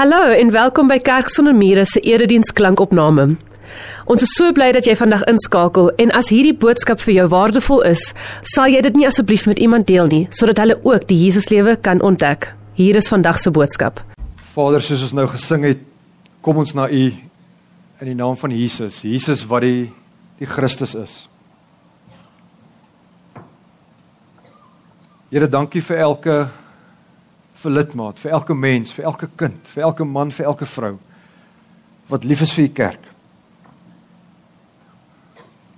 Hallo en welkom by Kerk sonder mure se erediens klankopname. Ons is so bly dat jy vandag inskakel en as hierdie boodskap vir jou waardevol is, sal jy dit nie asseblief met iemand deel nie sodat hulle ook die Jesuslewe kan ontdek. Hier is vandag se boodskap. Vader, soos ons nou gesing het, kom ons na U in die naam van Jesus. Jesus wat die die Christus is. Here, dankie vir elke vir lidmaat, vir elke mens, vir elke kind, vir elke man, vir elke vrou wat lief is vir u kerk.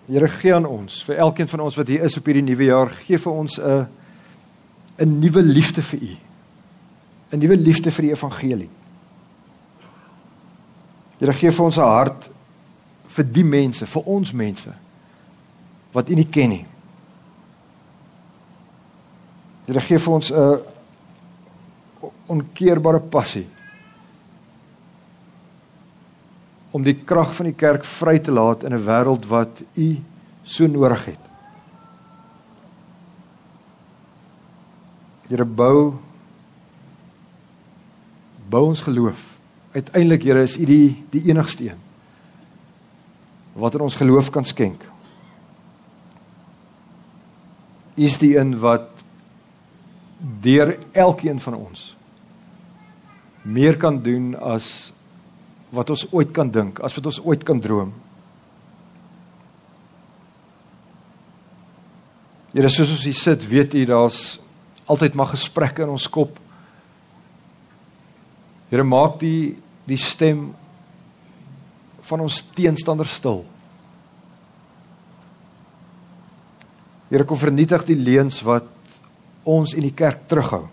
Here gee aan ons, vir elkeen van ons wat hier is op hierdie nuwe jaar, gee vir ons 'n 'n nuwe liefde vir u. 'n Nuwe liefde vir die evangelie. Here gee vir ons 'n hart vir die mense, vir ons mense wat u nie ken nie. Here gee vir ons 'n onkeerbare passie om die krag van die kerk vry te laat in 'n wêreld wat u so nodig het. Here bou bou ons geloof. Uiteindelik Here is u die die enigste een wat in ons geloof kan skenk. U is die een wat deur elkeen van ons meer kan doen as wat ons ooit kan dink, as wat ons ooit kan droom. Here, soos ons hier sit, weet U daar's altyd maar gesprekke in ons kop. Here, maak die die stem van ons teenstander stil. Here, kom vernietig die leuns wat ons in die kerk terughou.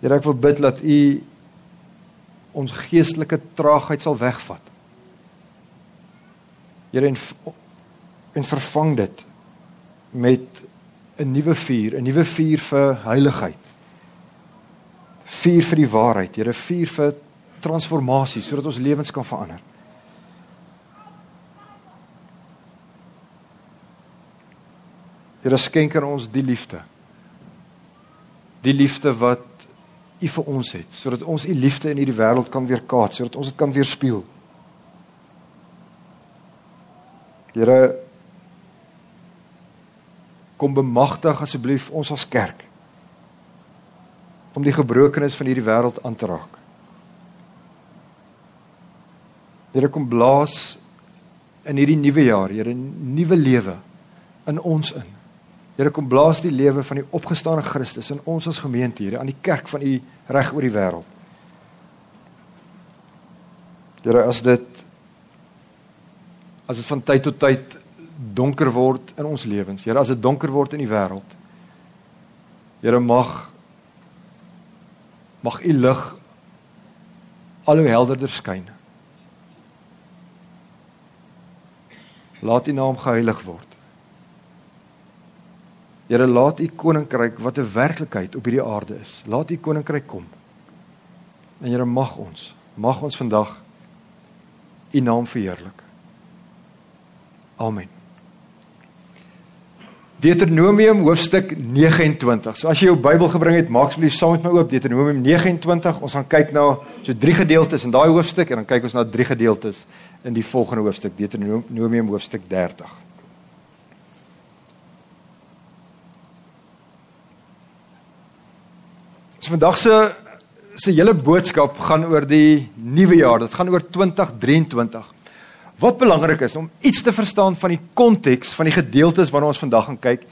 Here ek wil bid dat U ons geestelike traagheid sal wegvat. Here en en vervang dit met 'n nuwe vuur, 'n nuwe vuur vir heiligheid. Vuur vir die waarheid, Here, vuur vir transformasie sodat ons lewens kan verander. Here skenk aan ons die liefde. Die liefde wat U vir ons het, sodat ons U liefde in hierdie wêreld kan weerkaats, sodat ons dit kan weerspieël. Here kom bemagtig asseblief ons as kerk om die gebrokenis van hierdie wêreld aan te raak. Here kom blaas in hierdie nuwe jaar, Here, nuwe lewe in ons in. Here kom blaas die lewe van die opgestane Christus in ons as gemeente hier aan die kerk van u reg oor die wêreld. Here as dit as dit van tyd tot tyd donker word in ons lewens. Here as dit donker word in die wêreld. Here mag mag u lig al hoe helderder skyn. Laat u naam geheilig word. Here laat u koninkryk wat 'n werklikheid op hierdie aarde is. Laat u koninkryk kom. En Here mag ons, mag ons vandag u naam verheerlik. Amen. Deuteronomium hoofstuk 29. So as jy jou Bybel gebring het, maak asseblief saam met my oop Deuteronomium 29. Ons gaan kyk na so drie gedeeltes in daai hoofstuk en dan kyk ons na drie gedeeltes in die volgende hoofstuk Deuteronomium hoofstuk 30. So vandag se se hele boodskap gaan oor die nuwe jaar. Dit gaan oor 2023. Wat belangrik is om iets te verstaan van die konteks van die gedeeltes waarna ons vandag gaan kyk.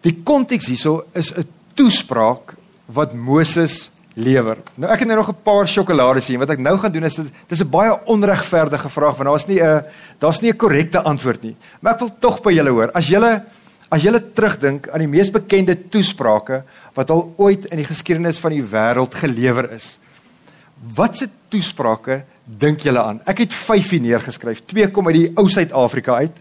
Die konteks hierso is 'n toespraak wat Moses lewer. Nou ek het nou nog 'n paar sjokolades hier. Wat ek nou gaan doen is dit dis 'n baie onregverdige vraag want daar's nie 'n daar's nie 'n korrekte antwoord nie. Maar ek wil tog by julle hoor. As julle as julle terugdink aan die mees bekende toesprake wat al ooit in die geskiedenis van die wêreld gelewer is. Watse toesprake dink julle aan? Ek het 5 hier neergeskryf. 2 kom uit die ou Suid-Afrika uit.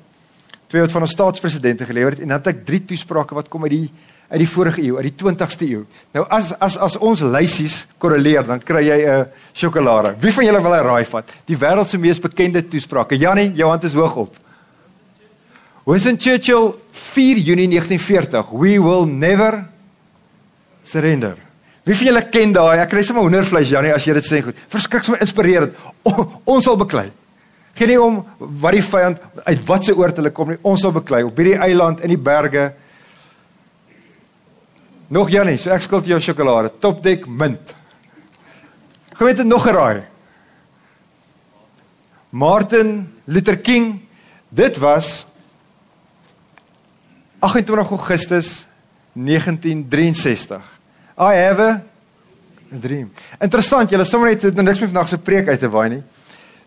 2 wat van ons staatspresidente gelewer het en dan het ek 3 toesprake wat kom uit die uit die vorige eeu, uit die 20ste eeu. Nou as as as ons lysies korreleer, dan kry jy 'n sjokolade. Wie van julle wil hy raai vat? Die wêreld se mees bekende toesprake. Jannie, jou hand is hoog op. Winston Churchill 4 Junie 1940. We will never Surrender. Wie van julle ken daai? Ek kry sommer hoendervleis Janie as jy dit sê goed. Verskrik sommer inspirerend. O, ons sal beklei. Geen nie om wat die vyand uit watse oort hulle kom nie. Ons sal beklei op hierdie eiland in die berge. Nog Janie, so ek skuld jou sjokolade. Topdek mint. Het dit nog geraai. Martin Luther King. Dit was 28 Augustus 1963. I have a, dream. Interessant, julle sommer net dit niks meer vandag se preek uit te waai nie.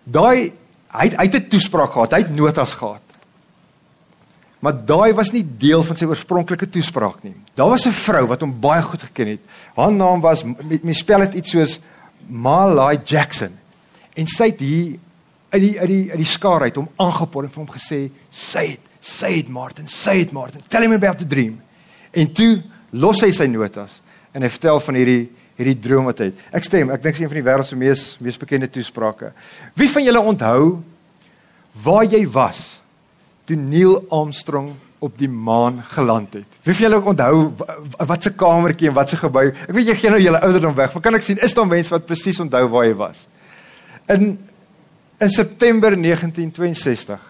Daai hy het, hy het 'n toespraak gehad, hy het notas gehad. Maar daai was nie deel van sy oorspronklike toespraak nie. Daar was 'n vrou wat hom baie goed geken het. Haar naam was mens spel dit iets soos Malai Jackson. En sy het hier uit die uit die uit die skaar uit hom aangepot en vir hom gesê, "Say it, say it Martin, say it Martin. Tell him about the dream." En toe los hy sy notas en hy vertel van hierdie hierdie droom wat hy het. Ek stem, ek dink sy een van die wêreld se mees mees bekende toesprake. Wie van julle onthou waar jy was toe Neil Armstrong op die maan geland het? Wie van julle onthou wat se kamertjie en wat se gebou? Ek weet jy gee nou julle ouderdom weg. Maar kan ek sien is daar mense wat presies onthou waar jy was? In in September 1962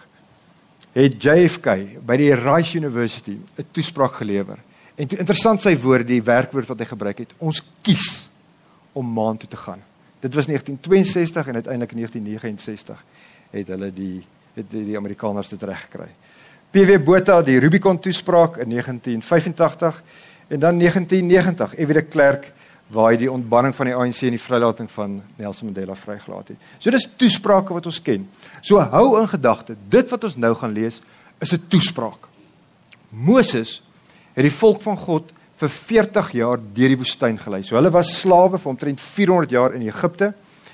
het JFK by die Rice University 'n toespraak gelewer. En toe interessant sy woorde, die werkwoord wat hy gebruik het, ons kies om maan toe te gaan. Dit was 1962 en uiteindelik in 1969 het hulle die het die, die Amerikaners dit reg gekry. PW Botha die Rubicon toespraak in 1985 en dan 1990 F.W. de Klerk waar hy die ontbanning van die ANC en die vrylating van Nelson Mandela vrygelaat het. So dis toesprake wat ons ken. So hou in gedagte, dit wat ons nou gaan lees is 'n toespraak. Moses het die volk van God vir 40 jaar deur die woestyn gelei. So hulle was slawe vir omtrent 400 jaar in Egipte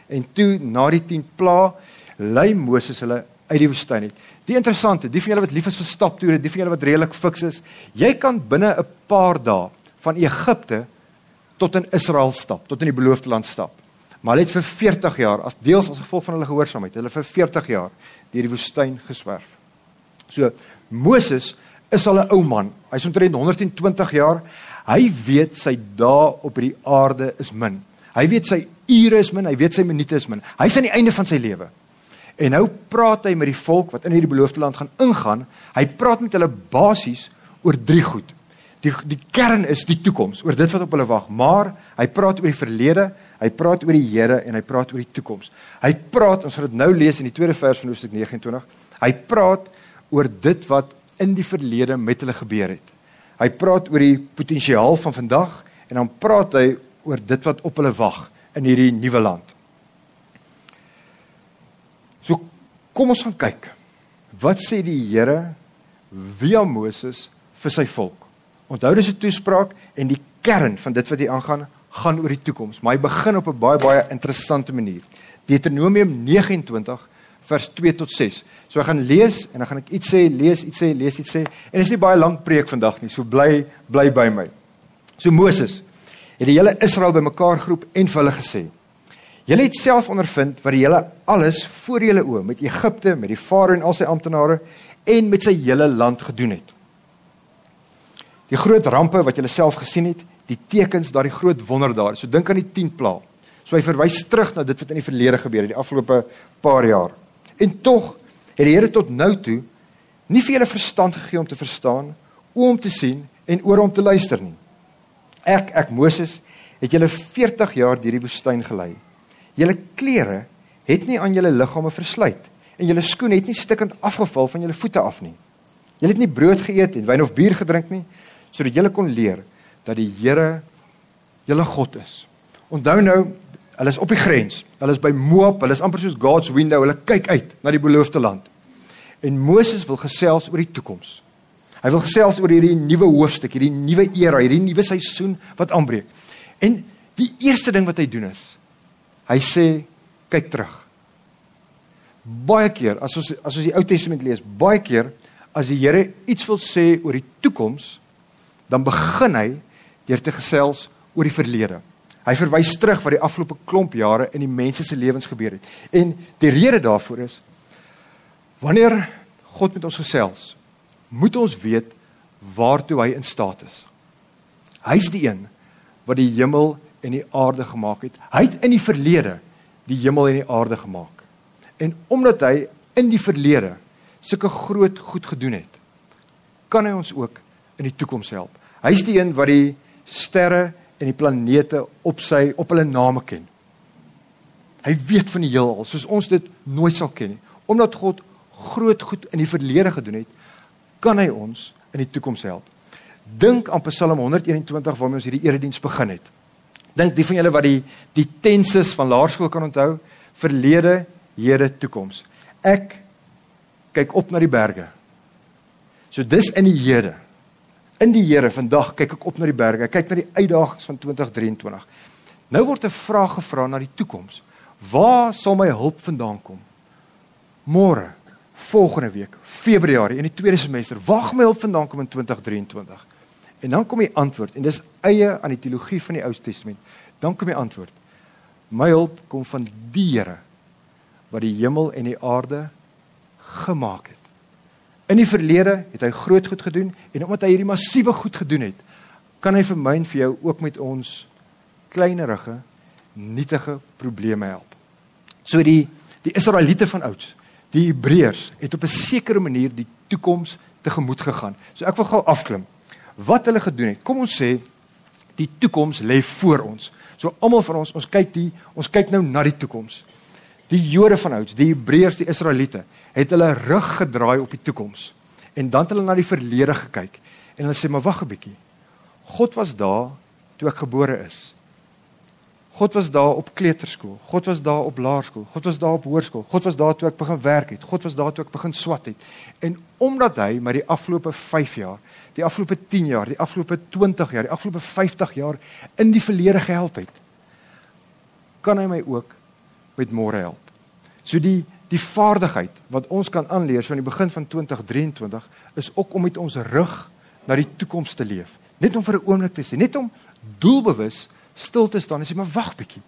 en toe na die 10 pla lei Moses hulle uit die woestyn uit. Die interessante, die van julle wat lief is vir staptoere, die van julle wat redelik fiks is, jy kan binne 'n paar dae van Egipte tot in Israel stap, tot in die beloofde land stap. Maar hulle het vir 40 jaar as deels as gevolg van hulle gehoorsaamheid, hulle vir 40 jaar deur die woestyn geswerf. So Moses is al 'n ou man. Hy's omtrent 120 jaar. Hy weet sy dae op hierdie aarde is min. Hy weet sy ure is min, hy weet sy minute is min. Hy's aan die einde van sy lewe. En nou praat hy met die volk wat in hierdie beloofde land gaan ingaan. Hy praat met hulle basies oor drie goed die die kern is die toekoms, oor dit wat op hulle wag, maar hy praat oor die verlede, hy praat oor die Here en hy praat oor die toekoms. Hy praat, ons gaan dit nou lees in die tweede vers van Hoofstuk 29. Hy praat oor dit wat in die verlede met hulle gebeur het. Hy praat oor die potensiaal van vandag en dan praat hy oor dit wat op hulle wag in hierdie nuwe land. So kom ons gaan kyk. Wat sê die Here via Moses vir sy volk? Onthou dis 'n toespraak en die kern van dit wat hier aangaan gaan oor die toekoms, maar hy begin op 'n baie baie interessante manier. Deuteronomium 29 vers 2 tot 6. So ek gaan lees en dan gaan ek iets sê, lees iets sê, lees iets sê en dit is nie baie lank preek vandag nie. So bly bly by my. So Moses het die hele Israel bymekaar geroep en vir hulle gesê: Julle het self ondervind wat die hele alles voor julle oë met Egipte, met die Farao en al sy amptenare en met sy hele land gedoen het. Die groot rampe wat julle self gesien het, die tekens daardie groot wonder daar. So dink aan die 10 pla. So hy verwys terug na dit wat in die verlede gebeur het, die afgelope paar jaar. En tog het die Here tot nou toe nie vir julle verstand gegee om te verstaan, oom te sien en oor om te luister nie. Ek, ek Moses, het julle 40 jaar deur die woestyn gelei. Julle klere het nie aan julle liggame versluit en julle skoene het nie stikkend afgeval van julle voete af nie. Julle het nie brood geëet en wyn of bier gedrink nie, sodat julle kon leer dat die Here julle God is. Onthou nou, hulle is op die grens. Hulle is by Moab, hulle is amper soos God's window. Hulle kyk uit na die beloofde land. En Moses wil gesels oor die toekoms. Hy wil gesels oor hierdie nuwe hoofstuk, hierdie nuwe era, hierdie nuwe seisoen wat aanbreek. En die eerste ding wat hy doen is hy sê kyk terug. Baie keer as ons as ons die Ou Testament lees, baie keer as die Here iets wil sê oor die toekoms, dan begin hy deur te gesels oor die verlede. Hy verwys terug wat die afgelope klomp jare in die mense se lewens gebeur het. En die rede daarvoor is wanneer God met ons gesels, moet ons weet waartoe hy in staat is. Hy's die een wat die hemel en die aarde gemaak het. Hy het in die verlede die hemel en die aarde gemaak. En omdat hy in die verlede sulke groot goed gedoen het, kan hy ons ook in die toekoms help. Hy's die een wat die sterre en die planete op sy op hulle name ken. Hy weet van die heelal soos ons dit nooit sal ken nie. Omdat God groot goed in die verlede gedoen het, kan hy ons in die toekoms help. Dink aan Psalm 121 waarmee ons hierdie erediens begin het. Dink die van julle wat die die tenses van laerskool kan onthou, verlede, hede, toekoms. Ek kyk op na die berge. So dis in die hede. In die Here vandag kyk ek op na die berge. Ek kyk na die uitdagings van 2023. Nou word 'n vraag gevra na die toekoms. Waar sal my hulp vandaan kom? Môre, volgende week, Februarie in die tweede semester. Waar gaan my hulp vandaan kom in 2023? En dan kom die antwoord en dis eie aan die teologie van die Ou Testament. Dan kom die antwoord. My hulp kom van die Here wat die hemel en die aarde gemaak het. In die verlede het hy groot goed gedoen en omdat hy hierdie massiewe goed gedoen het, kan hy vir my en vir jou ook met ons kleinerige, nietige probleme help. So die die Israeliete van ouds, die Hebreërs het op 'n sekere manier die toekoms tegemoet gegaan. So ek wil gou afklim wat hulle gedoen het. Kom ons sê die toekoms lê voor ons. So almal van ons, ons kyk die ons kyk nou na die toekoms. Die Jode van ouds, die Hebreërs, die Israeliete, het hulle rug gedraai op die toekoms. En dan het hulle na die verlede gekyk en hulle sê maar wag 'n bietjie. God was daar toe ek gebore is. God was daar op kleuterskool. God was daar op laerskool. God was daar op hoërskool. God was daar toe ek begin werk het. God was daar toe ek begin swat het. En omdat hy met die afgelope 5 jaar die afgelope 10 jaar, die afgelope 20 jaar, die afgelope 50 jaar in die verlede gehelp het, kan hy my ook met môre help. So die die vaardigheid wat ons kan aanleer so aan die begin van 2023 is ook om met ons rug na die toekoms te leef. Net om vir 'n oomblik te sê, net om doelbewus stil te staan en sê maar wag bietjie.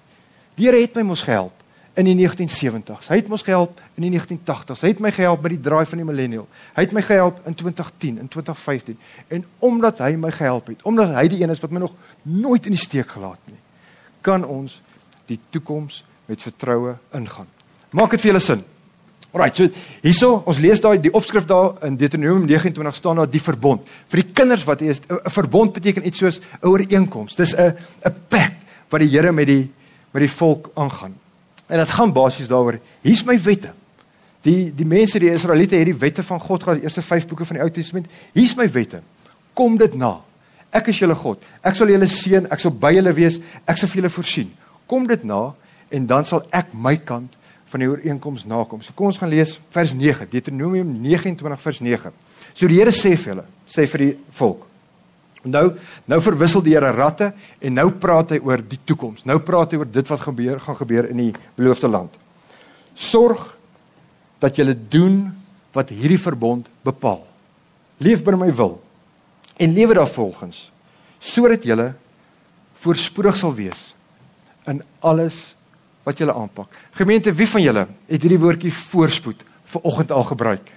Die Here het my mos gehelp in die 1970s. Hy het ons gehelp in die 1980s. Hy het my gehelp met die draai van die millennial. Hy het my gehelp in 2010 en 2015. En omdat hy my gehelp het, omdat hy die een is wat my nog nooit in die steek gelaat nie, kan ons die toekoms met vertroue ingaan. Maak dit vir julle sin? Alrite, so hierso, ons lees daai die opskrif daar in Deuteronomium 29 staan daar die verbond. Vir die kinders wat is 'n verbond beteken iets soos 'n ooreenkoms. Dis 'n 'n pact wat die Here met die met die volk aangaan. En dit gaan basies daaroor, hier's my wette. Die die mense, die Israeliete het die wette van God gehad, die eerste 5 boeke van die Ou Testament. Hier's my wette. Kom dit na. Ek is julle God. Ek sal julle seën, ek sal by julle wees, ek sal vir julle voorsien. Kom dit na en dan sal ek my kant van die ooreenkoms nakom. So kom ons gaan lees vers 9, Deuteronomium 29 vers 9. So die Here sê vir hulle, sê vir die volk Nou nou verwissel die Here ratte en nou praat hy oor die toekoms. Nou praat hy oor dit wat gebeur gaan gebeur in die beloofde land. Sorg dat julle doen wat hierdie verbond bepaal. Leef binne my wil en lewe daarvolgens sodat julle voorspoedig sal wees in alles wat julle aanpak. Gemeente, wie van julle het hierdie woordjie voorspoed vir oggend al gebruik?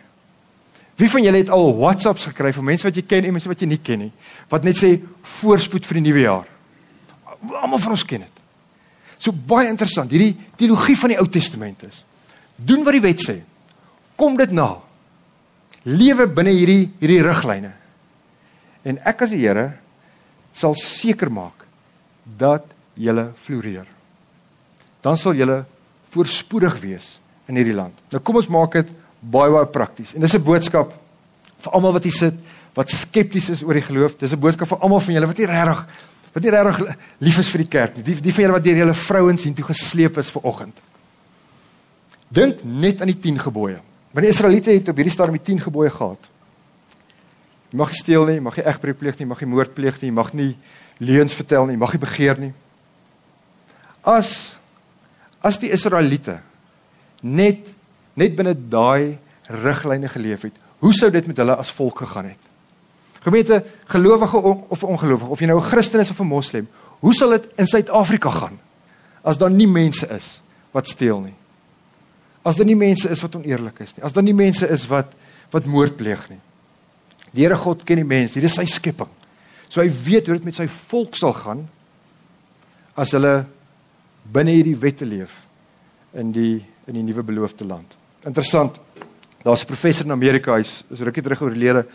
Wie van julle het al WhatsApps gekry van mense wat jy ken en mense wat jy nie ken nie, wat net sê voorspoed vir die nuwe jaar? Almal van ons ken dit. So baie interessant. Hierdie teologie van die Ou Testament is: doen wat die wet sê. Kom dit na. Lewe binne hierdie hierdie riglyne. En ek as die Here sal seker maak dat julle floreer. Dan sal julle voorspoedig wees in hierdie land. Nou kom ons maak dit baie baie prakties. En dis 'n boodskap vir almal wat hier sit wat skepties is oor die geloof. Dis 'n boodskap vir almal van julle wat nie regtig wat nie regtig lief is vir die kerk nie. Die die van julle wat deur julle vrouens hiertoe gesleep is vir oggend. Dink net aan die 10 gebooie. Want die Israeliete het op hierdie stadium die 10 gebooie gehad. Jy mag nie steel nie, mag nie egbreek pleeg nie, mag nie moord pleeg nie, mag nie leuns vertel nie, mag nie begeer nie. As as die Israeliete net net binne daai riglyne geleef het, hoe sou dit met hulle as volk gegaan het? Gemeente, gelowige of ongelowige, of jy nou 'n Christen is of 'n Moslem, hoe sal dit in Suid-Afrika gaan as daar nie mense is wat steel nie? As daar nie mense is wat oneerlik is nie, as daar nie mense is wat wat moord pleeg nie. Die Here God ken die mens, dit is sy skepping. So hy weet hoe dit met sy volk sal gaan as hulle binne hierdie wette leef in die in die nuwe beloofde land. Interessant. Daar's 'n professor in Amerika, hy's is rukkie terug oorlede,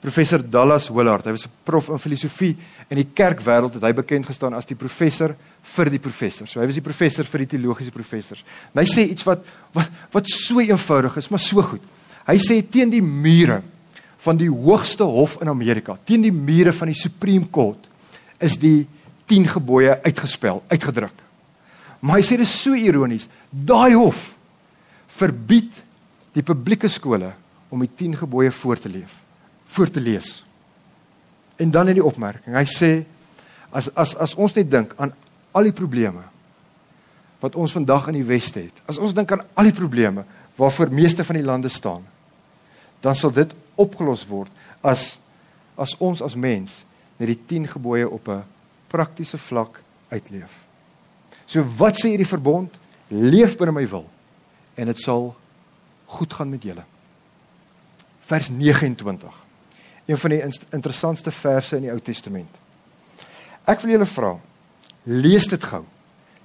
professor Dallas Willard. Hy was 'n prof in filosofie in die kerkwêreld het hy bekend gestaan as die professor vir die professor. So hy was die professor vir die teologiese professors. En hy sê iets wat wat wat so eenvoudig is, maar so goed. Hy sê teen die mure van die hoogste hof in Amerika, teen die mure van die Supreme Court is die 10 gebooie uitgespel, uitgedruk. Maar hy sê dit is so ironies. Daai hof verbied die publieke skole om die 10 gebooie voor te leef, voor te lees. En dan in die opmerking, hy sê as as as ons net dink aan al die probleme wat ons vandag in die weste het. As ons dink aan al die probleme waarvoor meeste van die lande staan, dan sal dit opgelos word as as ons as mens net die 10 gebooie op 'n praktiese vlak uitleef. So wat sê hierdie verbond? Leef binne my wil en dit sal goed gaan met julle. Vers 29. Een van die interessantste verse in die Ou Testament. Ek wil julle vra, lees dit gou.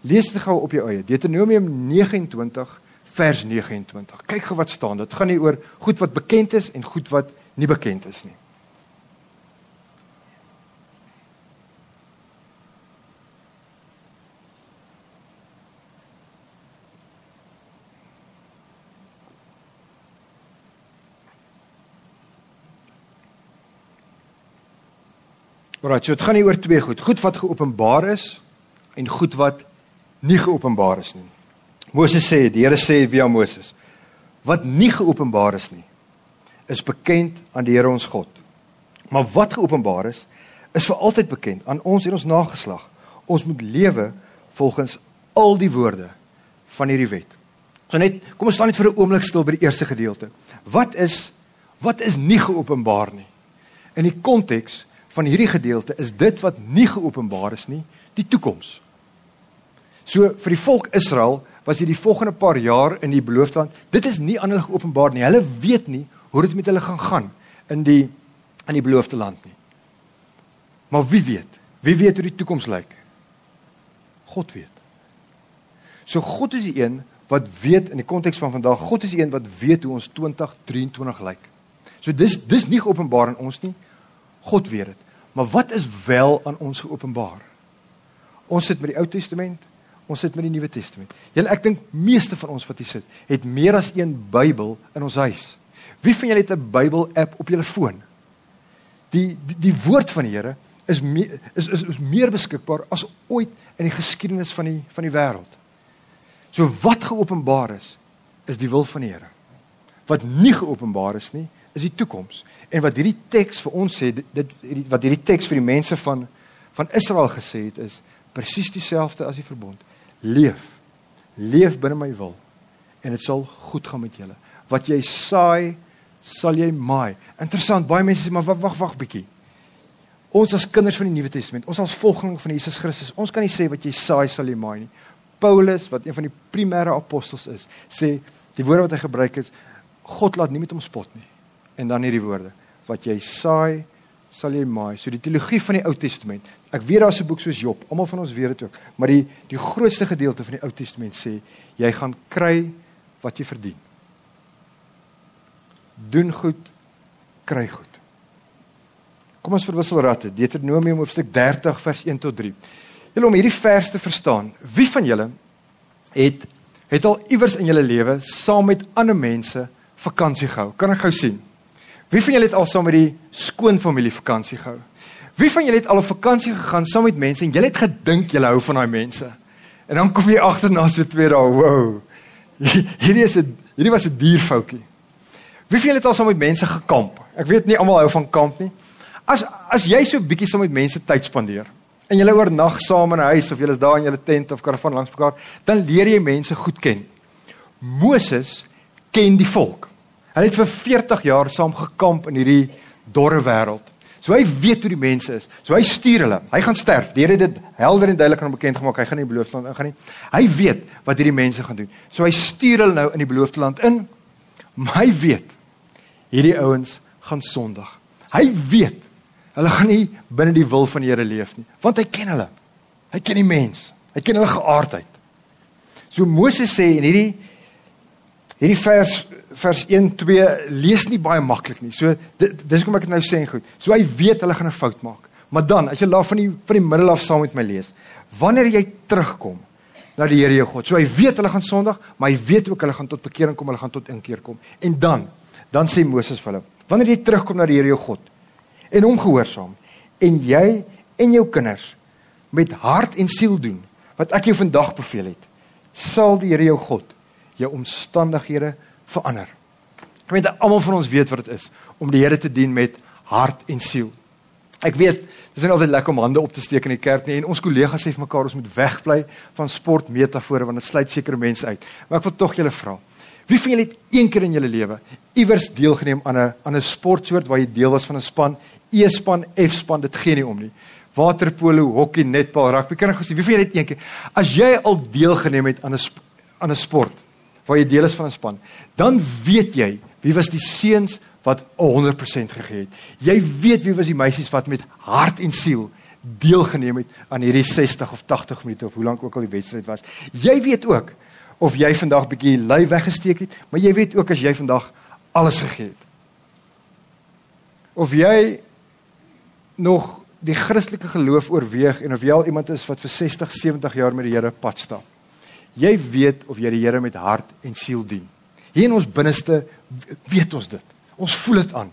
Lees dit gou op jou eie. Deuteronomium 29 vers 29. Kyk gou wat staan. Dit gaan nie oor goed wat bekend is en goed wat nie bekend is nie. Alraai, so dit gaan nie oor twee goed. Goed wat geopenbaar is en goed wat nie geopenbaar is nie. Moses sê, die Here sê via Moses, wat nie geopenbaar is nie, is bekend aan die Here ons God. Maar wat geopenbaar is, is vir altyd bekend aan ons en ons nageslag. Ons moet lewe volgens al die woorde van hierdie wet. So net, kom ons staan net vir 'n oomblik stil by die eerste gedeelte. Wat is wat is nie geopenbaar nie? In die konteks van hierdie gedeelte is dit wat nie geopenbaar is nie, die toekoms. So vir die volk Israel was dit die volgende paar jaar in die beloofde land. Dit is nie aan hulle geopenbaar nie. Hulle weet nie hoe dit met hulle gaan gaan in die in die beloofde land nie. Maar wie weet? Wie weet hoe die toekoms lyk? God weet. So God is die een wat weet in die konteks van vandag. God is die een wat weet hoe ons 2023 lyk. So dis dis nie geopenbaar aan ons nie. God weet dit. Maar wat is wel aan ons geopenbaar? Ons sit met die Ou Testament, ons sit met die Nuwe Testament. Julle ek dink meeste van ons wat hier sit, het meer as een Bybel in ons huis. Wie van julle het 'n Bybel app op julle foon? Die die, die woord van die Here is me, is, is is meer beskikbaar as ooit in die geskiedenis van die van die wêreld. So wat geopenbaar is, is die wil van die Here. Wat nie geopenbaar is nie, is die toekoms. En wat hierdie teks vir ons sê, dit, wat hierdie teks vir die mense van van Israel gesê het is presies dieselfde as die verbond. Leef. Leef binne my wil en dit sal goed gaan met julle. Wat jy saai, sal jy maai. Interessant, baie mense sê maar wag wag wag bietjie. Ons as kinders van die Nuwe Testament, ons as volgelinge van Jesus Christus, ons kan nie sê wat jy saai sal jy maai nie. Paulus, wat een van die primêre apostels is, sê die woorde wat hy gebruik het, God laat nie met hom spot nie en dan hierdie woorde wat jy saai sal jy maai. So die teologie van die Ou Testament ek weet daar's 'n boek soos Job almal van ons weet dit ook maar die die grootste gedeelte van die Ou Testament sê jy gaan kry wat jy verdien. Doen goed kry goed. Kom ons verwissel ratte. Deuteronomium hoofstuk 30 vers 1 tot 3 julle om hierdie vers te verstaan wie van julle het het al iewers in julle lewe saam met ander mense vakansie gehou? Kan ek gou sien Wie van julle het al saam met die skoonfamilie vakansie gehou? Wie van julle het al op vakansie gegaan saam met mense en julle het gedink julle hou van daai mense? En dan kom jy agter na so twee dae, wow. Hierdie is 'n hierdie was 'n dierfoutjie. Wie van julle het al saam met mense gekamp? Ek weet nie almal hou van kamp nie. As as jy so bietjie saam met mense tyd spandeer en julle oornag saam in 'n huis of julle is daar in julle tent of karavan langs mekaar, dan leer jy mense goed ken. Moses ken die volk. Hulle het vir 40 jaar saam gekamp in hierdie dorre wêreld. So hy weet hoe die mense is. So hy stuur hulle. Hy gaan sterf. Die Here het dit helder en duidelik aan hom bekend gemaak. Hy gaan nie die beloofde land ingaan nie. Hy weet wat hierdie mense gaan doen. So hy stuur hulle nou in die beloofde land in. Maar hy weet hierdie ouens gaan sondig. Hy weet hulle gaan nie binne die wil van die Here leef nie, want hy ken hulle. Hy ken die mens. Hy ken hulle geaardheid. So Moses sê in hierdie hierdie vers vers 1 2 lees nie baie maklik nie. So dis hoekom ek dit nou sê en goed. So hy weet hulle gaan 'n fout maak. Maar dan, as jy laaf van die van die middel af saam met my lees, wanneer jy terugkom na die Here jou God. So hy weet hulle gaan Sondag, maar hy weet ook hulle gaan tot bekering kom, hulle gaan tot inkeer kom. En dan, dan sê Moses vir hulle, wanneer jy terugkom na die Here jou God en hom gehoorsaam en jy en jou kinders met hart en siel doen wat ek jou vandag beveel het, sal die Here jou God jou omstandighede verander. Ek weet almal van ons weet wat dit is om die Here te dien met hart en siel. Ek weet, dit is nie altyd lekker om hande op te steek in die kerk nie en ons kollegas sê vir mekaar ons moet wegbly van sportmetafore want dit sluit sekere mense uit. Maar ek wil tog julle vra. Wie van julle het een keer in julle lewe iewers deelgeneem aan 'n aan 'n sportsoort waar jy deel was van 'n span, E-span, F-span, dit gee nie om nie. Waterpolo, hokkie, netbal, rugby, kan ek gou sê, wie van julle het een keer as jy al deelgeneem het aan 'n aan 'n sport waar jy deel is van 'n span, dan weet jy wie was die seuns wat 100% gegee het. Jy weet wie was die meisies wat met hart en siel deelgeneem het aan hierdie 60 of 80 minute of hoe lank ook al die wedstryd was. Jy weet ook of jy vandag bietjie lui weggesteek het, maar jy weet ook as jy vandag alles gegee het. Of jy nog die Christelike geloof oorweeg en of jy al iemand is wat vir 60, 70 jaar met die Here pad stap. Jy weet of jy die Here met hart en siel dien. Hier in ons binneste weet ons dit. Ons voel dit aan.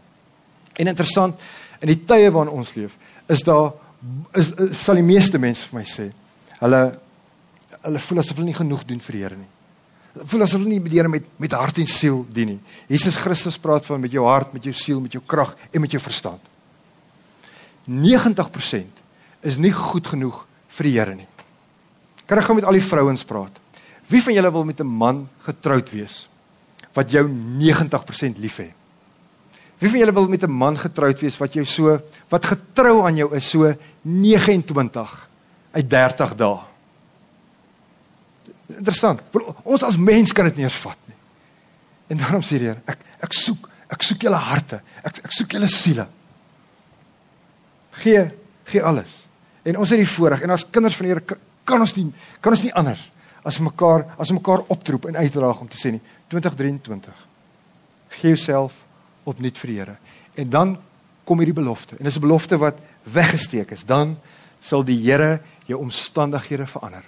En interessant, in die tye waarin ons leef, is daar is, is sal die meeste mense vir my sê, hulle hulle voel asof hulle nie genoeg doen vir die Here nie. Hulle voel asof hulle nie die Here met met hart en siel dien nie. Jesus Christus praat van met jou hart, met jou siel, met jou krag en met jou verstand. 90% is nie goed genoeg vir die Here nie. Kan ek gou met al die vrouens praat? Wie van julle wil met 'n man getroud wees wat jou 90% liefhet? Wie van julle wil met 'n man getroud wees wat jou so wat getrou aan jou is so 29 uit 30 dae? Interessant. Ons as mens kan dit nie eens vat nie. En daarom sê die Here, ek ek soek, ek soek julle harte. Ek ek soek julle siele. Gee gee alles. En ons het die voorreg en as kinders van die Here kan ons nie kan ons nie anders as mekaar as mekaar optroep en uitdraag om te sê nie 2023. Gee jouself opnuut vir die Here. En dan kom hierdie belofte. En dis 'n belofte wat weggesteek is. Dan sal die Here jou omstandighede verander.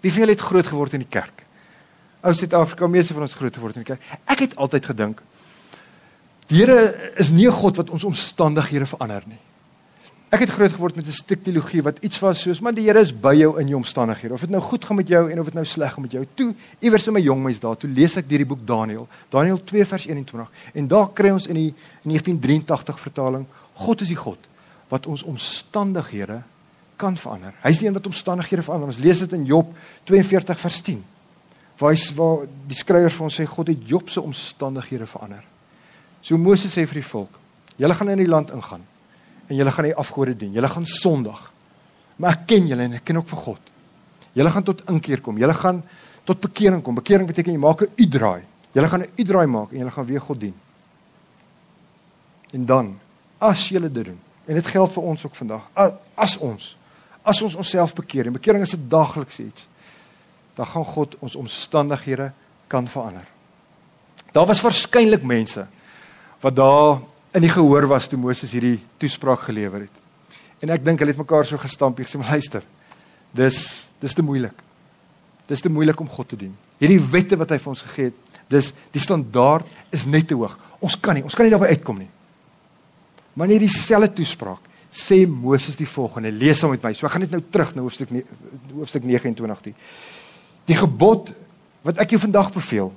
Wie van julle het groot geword in die kerk? Ou Suid-Afrika, meeste van ons groot geword in die kerk. Ek het altyd gedink die Here is nie 'n God wat ons omstandighede verander nie. Ek het groot geword met 'n stuk teologie wat iets was soos man die Here is by jou in jou omstandighede. Of dit nou goed gaan met jou en of dit nou sleg gaan met jou. Toe iewers in my jong mens daar, toe lees ek hierdie boek Daniël, Daniël 2 vers 21. En daar kry ons in die 1983 vertaling, God is die God wat ons omstandighede kan verander. Hy's die een wat omstandighede verander. Ons lees dit in Job 42 vers 10. Waar hy waar die skrywer vir ons sê God het Job se omstandighede verander. So Moses sê vir die volk, julle gaan in die land ingaan en julle gaan nie afgode dien. Julle gaan Sondag. Maar ek ken julle en ek ken ook vir God. Julle gaan tot inkeer kom. Julle gaan tot bekering kom. Bekering beteken jy maak 'n U-draai. Julle gaan 'n U-draai maak en julle gaan weer God dien. En dan as julle dit doen. En dit geld vir ons ook vandag. As ons as ons onsself bekeer en bekering is 'n daaglikse iets. Dan gaan God ons omstandighede kan verander. Daar was waarskynlik mense wat daar in die gehoor was toe Moses hierdie toespraak gelewer het. En ek dink hulle het mekaar so gestamp en gesê, "Luister, dis dis te moeilik. Dis te moeilik om God te dien. Hierdie wette wat hy vir ons gegee het, dis die standaard is net te hoog. Ons kan nie, ons kan nie daarby uitkom nie." Maar in hierdie selfde toespraak sê Moses die volgende, lees hom met my. So ek gaan net nou terug na hoofstuk hoofstuk 29 toe. Die gebod wat ek jou vandag beveel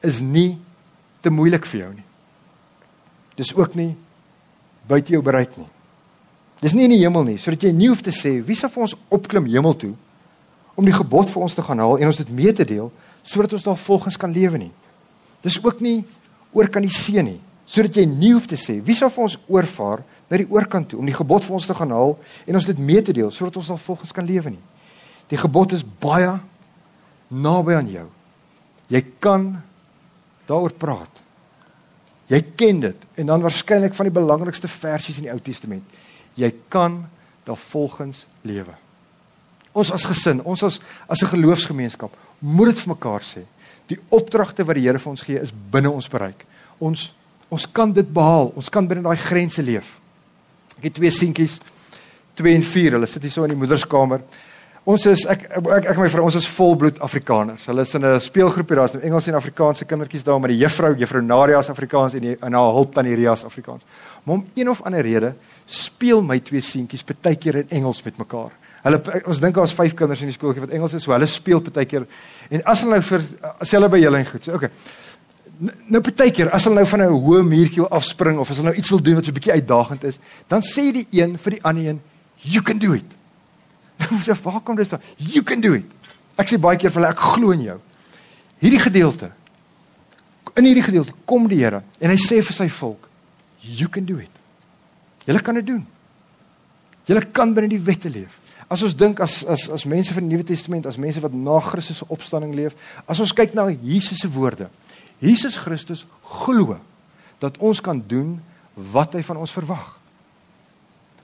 is nie te moeilik vir jou nie dis ook nie buite jou bereik nie. Dis nie in die hemel nie, sodat jy nie hoef te sê wie sal vir ons opklim hemel toe om die gebod vir ons te gaan haal en ons dit mee te deel sodat ons daar volgens kan lewe nie. Dis ook nie oor kan die see nie, sodat jy nie hoef te sê wie sal vir ons oorvaar na die oorkant toe om die gebod vir ons te gaan haal en ons dit mee te deel sodat ons daar volgens kan lewe nie. Die gebod is baie naby aan jou. Jy kan daaroor praat. Jy ken dit en dan waarskynlik van die belangrikste versies in die Ou Testament. Jy kan daarvolgens lewe. Ons as gesin, ons as as 'n geloofsgemeenskap, moet dit vir mekaar sê. Die opdragte wat die Here vir ons gee is binne ons bereik. Ons ons kan dit behaal. Ons kan binne daai grense leef. Ek het twee seentjies, 2 en 4. Hulle sit hier so in die moederskamer. Ons is ek ek ek my vrou ons is volbloed Afrikaners. Hulle is in 'n speelgroepie, daar's nou Engels en Afrikaanse kindertjies daar, maar die juffrou, juffrou Nadia is Afrikaans en die en haar hulp tannie Ria is Afrikaans. Maar om een of ander rede speel my twee seentjies baie keer in Engels met mekaar. Hulle ons dink daar's 5 kinders in die skooltjie wat Engels is, so hulle speel baie keer. En as hulle nou vir as hulle by julle en goed, so okay. Nou baie keer as hulle nou van 'n hoë muurtjie afspring of as hulle nou iets wil doen wat so 'n bietjie uitdagend is, dan sê die een vir die ander een, "You can do it." Ons sê, "Waar kom dit van? You can do it." Ek sê baie keer vir hulle, "Ek glo in jou." Hierdie gedeelte. In hierdie gedeelte kom die Here en hy sê vir sy volk, "You can do it." Julle kan dit doen. Julle kan binne die wette leef. As ons dink as as as mense van die Nuwe Testament, as mense wat na Christus se opstanding leef, as ons kyk na Jesus se woorde, Jesus Christus glo dat ons kan doen wat hy van ons verwag.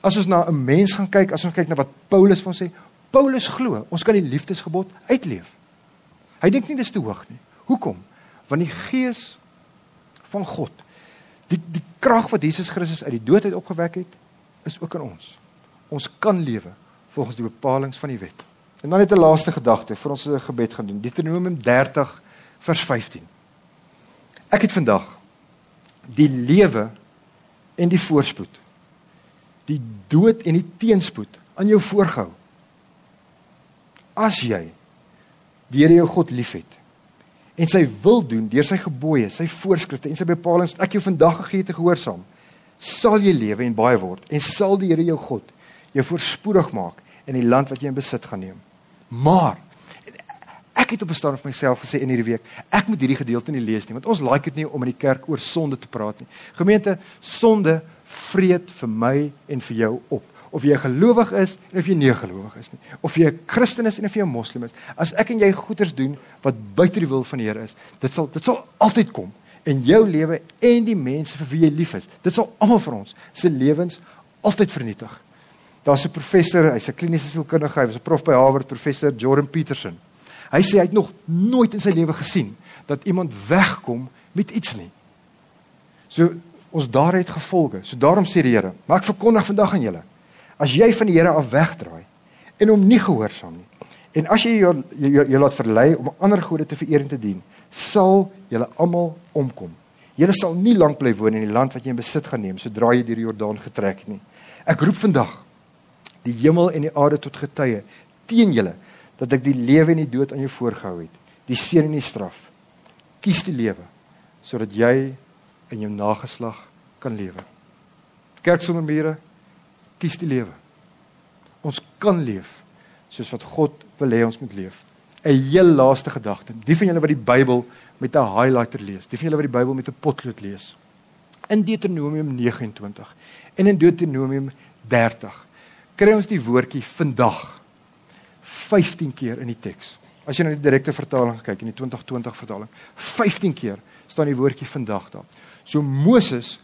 As ons na 'n mens gaan kyk, as ons kyk na wat Paulus van sê, Paulus glo ons kan die liefdesgebod uitleef. Hy dink nie dis te hoog nie. Hoekom? Want die gees van God, die die krag wat Jesus Christus uit die dood uit opgewek het, is ook in ons. Ons kan lewe volgens die bepalinge van die wet. En dan net 'n laaste gedagte vir ons 'n gebed gaan doen. Deuteronomium 30 vers 15. Ek het vandag die lewe en die voorspoed die dood en die teenspoed aan jou voorgehou. As jy die Here jou God liefhet en sy wil doen deur sy gebooie, sy voorskrifte en sy bepalinge wat ek jou vandag gegee het te gehoorsaam, sal jy lewe en baie word en sal die Here jou God jou voorspoedig maak in die land wat jy in besit gaan neem. Maar Ek het op 'n stadium vir myself gesê in hierdie week, ek moet hierdie gedeelte nie lees nie, want ons like dit nie om in die kerk oor sonde te praat nie. Gemeente, sonde vreet vir my en vir jou op. Of jy gelowig is en of jy nie gelowig is nie. Of jy 'n Christen is en of jy 'n moslim is. As ek en jy goeders doen wat buite die wil van die Here is, dit sal dit sal altyd kom in jou lewe en die mense vir wie jy lief is. Dit sal almal vir ons se lewens altyd vernietig. Daar's 'n professor, hy's 'n kliniese sielkundige, hy was 'n prof by Harvard, professor Jordan Peterson. Hy sê hy het nog nooit in sy lewe gesien dat iemand wegkom met iets nie. So ons daar het gevolge. So daarom sê die Here, maar ek verkondig vandag aan julle, as jy van die Here af wegdraai en hom nie gehoorsaam nie en as jy jou jy laat verlei om ander gode te vereer en te dien, sal julle almal omkom. Julle sal nie lank bly woon in die land wat jy in besit gaan neem sodra jy deur die Jordaan getrek het nie. Ek roep vandag die hemel en die aarde tot getuie teen julle dat ek die lewe en die dood aan jou voorgehou het, die seën en die straf. Kies die lewe sodat jy in jou nageslag kan lewe. Kerk sonder mure, kies die lewe. Ons kan leef soos wat God wil hê ons moet leef. 'n Heel laaste gedagte. Die van julle wat die Bybel met 'n highlighter lees, die van julle wat die Bybel met 'n potlood lees. In Deuteronomium 29 en in Deuteronomium 30 kry ons die woordjie vandag 15 keer in die teks. As jy na die direkte vertaling kyk in die 2020 vertaling, 15 keer staan die woordjie vandag daar. So Moses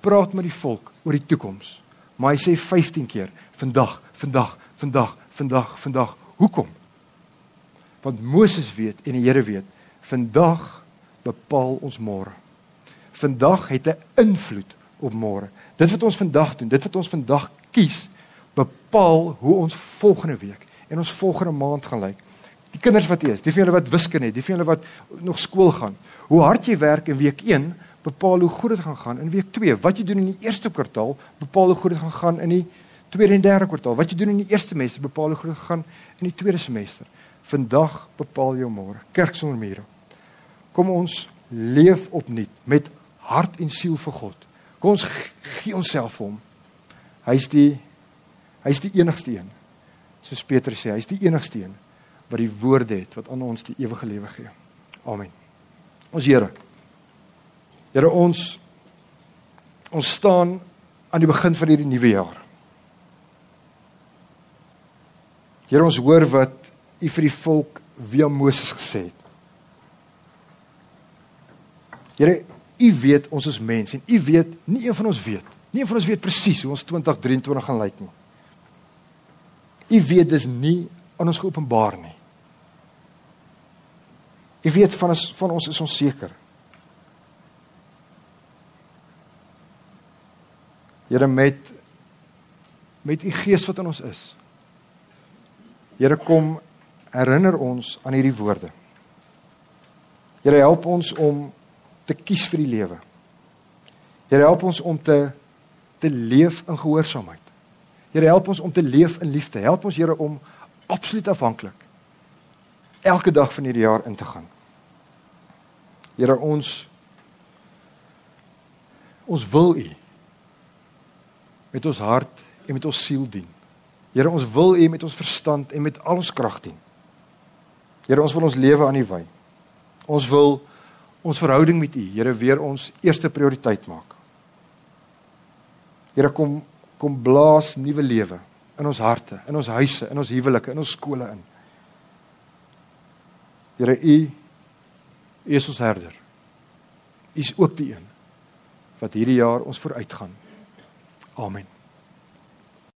praat met die volk oor die toekoms. Maar hy sê 15 keer vandag, vandag, vandag, vandag, vandag. Hoekom? Want Moses weet en die Here weet, vandag bepaal ons môre. Vandag het 'n invloed op môre. Dit wat ons vandag doen, dit wat ons vandag kies, bepaal hoe ons volgende week en ons volgende maand gaan lyk. Die kinders wat eers, die van julle wat wiskunde het, die van julle wat nog skool gaan. Hoe hard jy werk in week 1 bepaal hoe goed dit gaan gaan in week 2. Wat jy doen in die eerste kwartaal bepaal hoe goed dit gaan gaan in die tweede en derde kwartaal. Wat jy doen in die eerste semester bepaal hoe goed dit gaan in die tweede semester. Vandag bepaal jou môre. Kerk sonder mure. Kom ons leef opnuut met hart en siel vir God. Kom ons gee onsself vir hom. Hy's die hy's die enigste een soos Petrus sê, hy's die enigste een wat die woorde het wat aan ons die ewige lewe gee. Amen. Ons Here. Here ons ons staan aan die begin van hierdie nuwe jaar. Here ons hoor wat u vir die volk via Moses gesê het. Here, u weet ons is mense en u weet nie een van ons weet. Nie een van ons weet presies hoe ons 2023 gaan lyk nie. U weet dis nie aan ons geopenbaar nie. U weet van ons van ons is ons Here met met u gees wat in ons is. Here kom herinner ons aan hierdie woorde. Here help ons om te kies vir die lewe. Here help ons om te te leef in gehoorsaamheid. Here help ons om te leef in liefde. Help ons Here om absoluut afhanklik elke dag van hierdie jaar in te gaan. Here ons ons wil U met ons hart en met ons siel dien. Here ons wil U met ons verstand en met al ons krag dien. Here ons wil ons lewe aan U wy. Ons wil ons verhouding met U, Here, weer ons eerste prioriteit maak. Here kom kom blaas nuwe lewe in ons harte, in ons huise, in ons huwelike, in ons skole in. Here U U is ons herder. U is ook die een wat hierdie jaar ons vooruitgaan. Amen.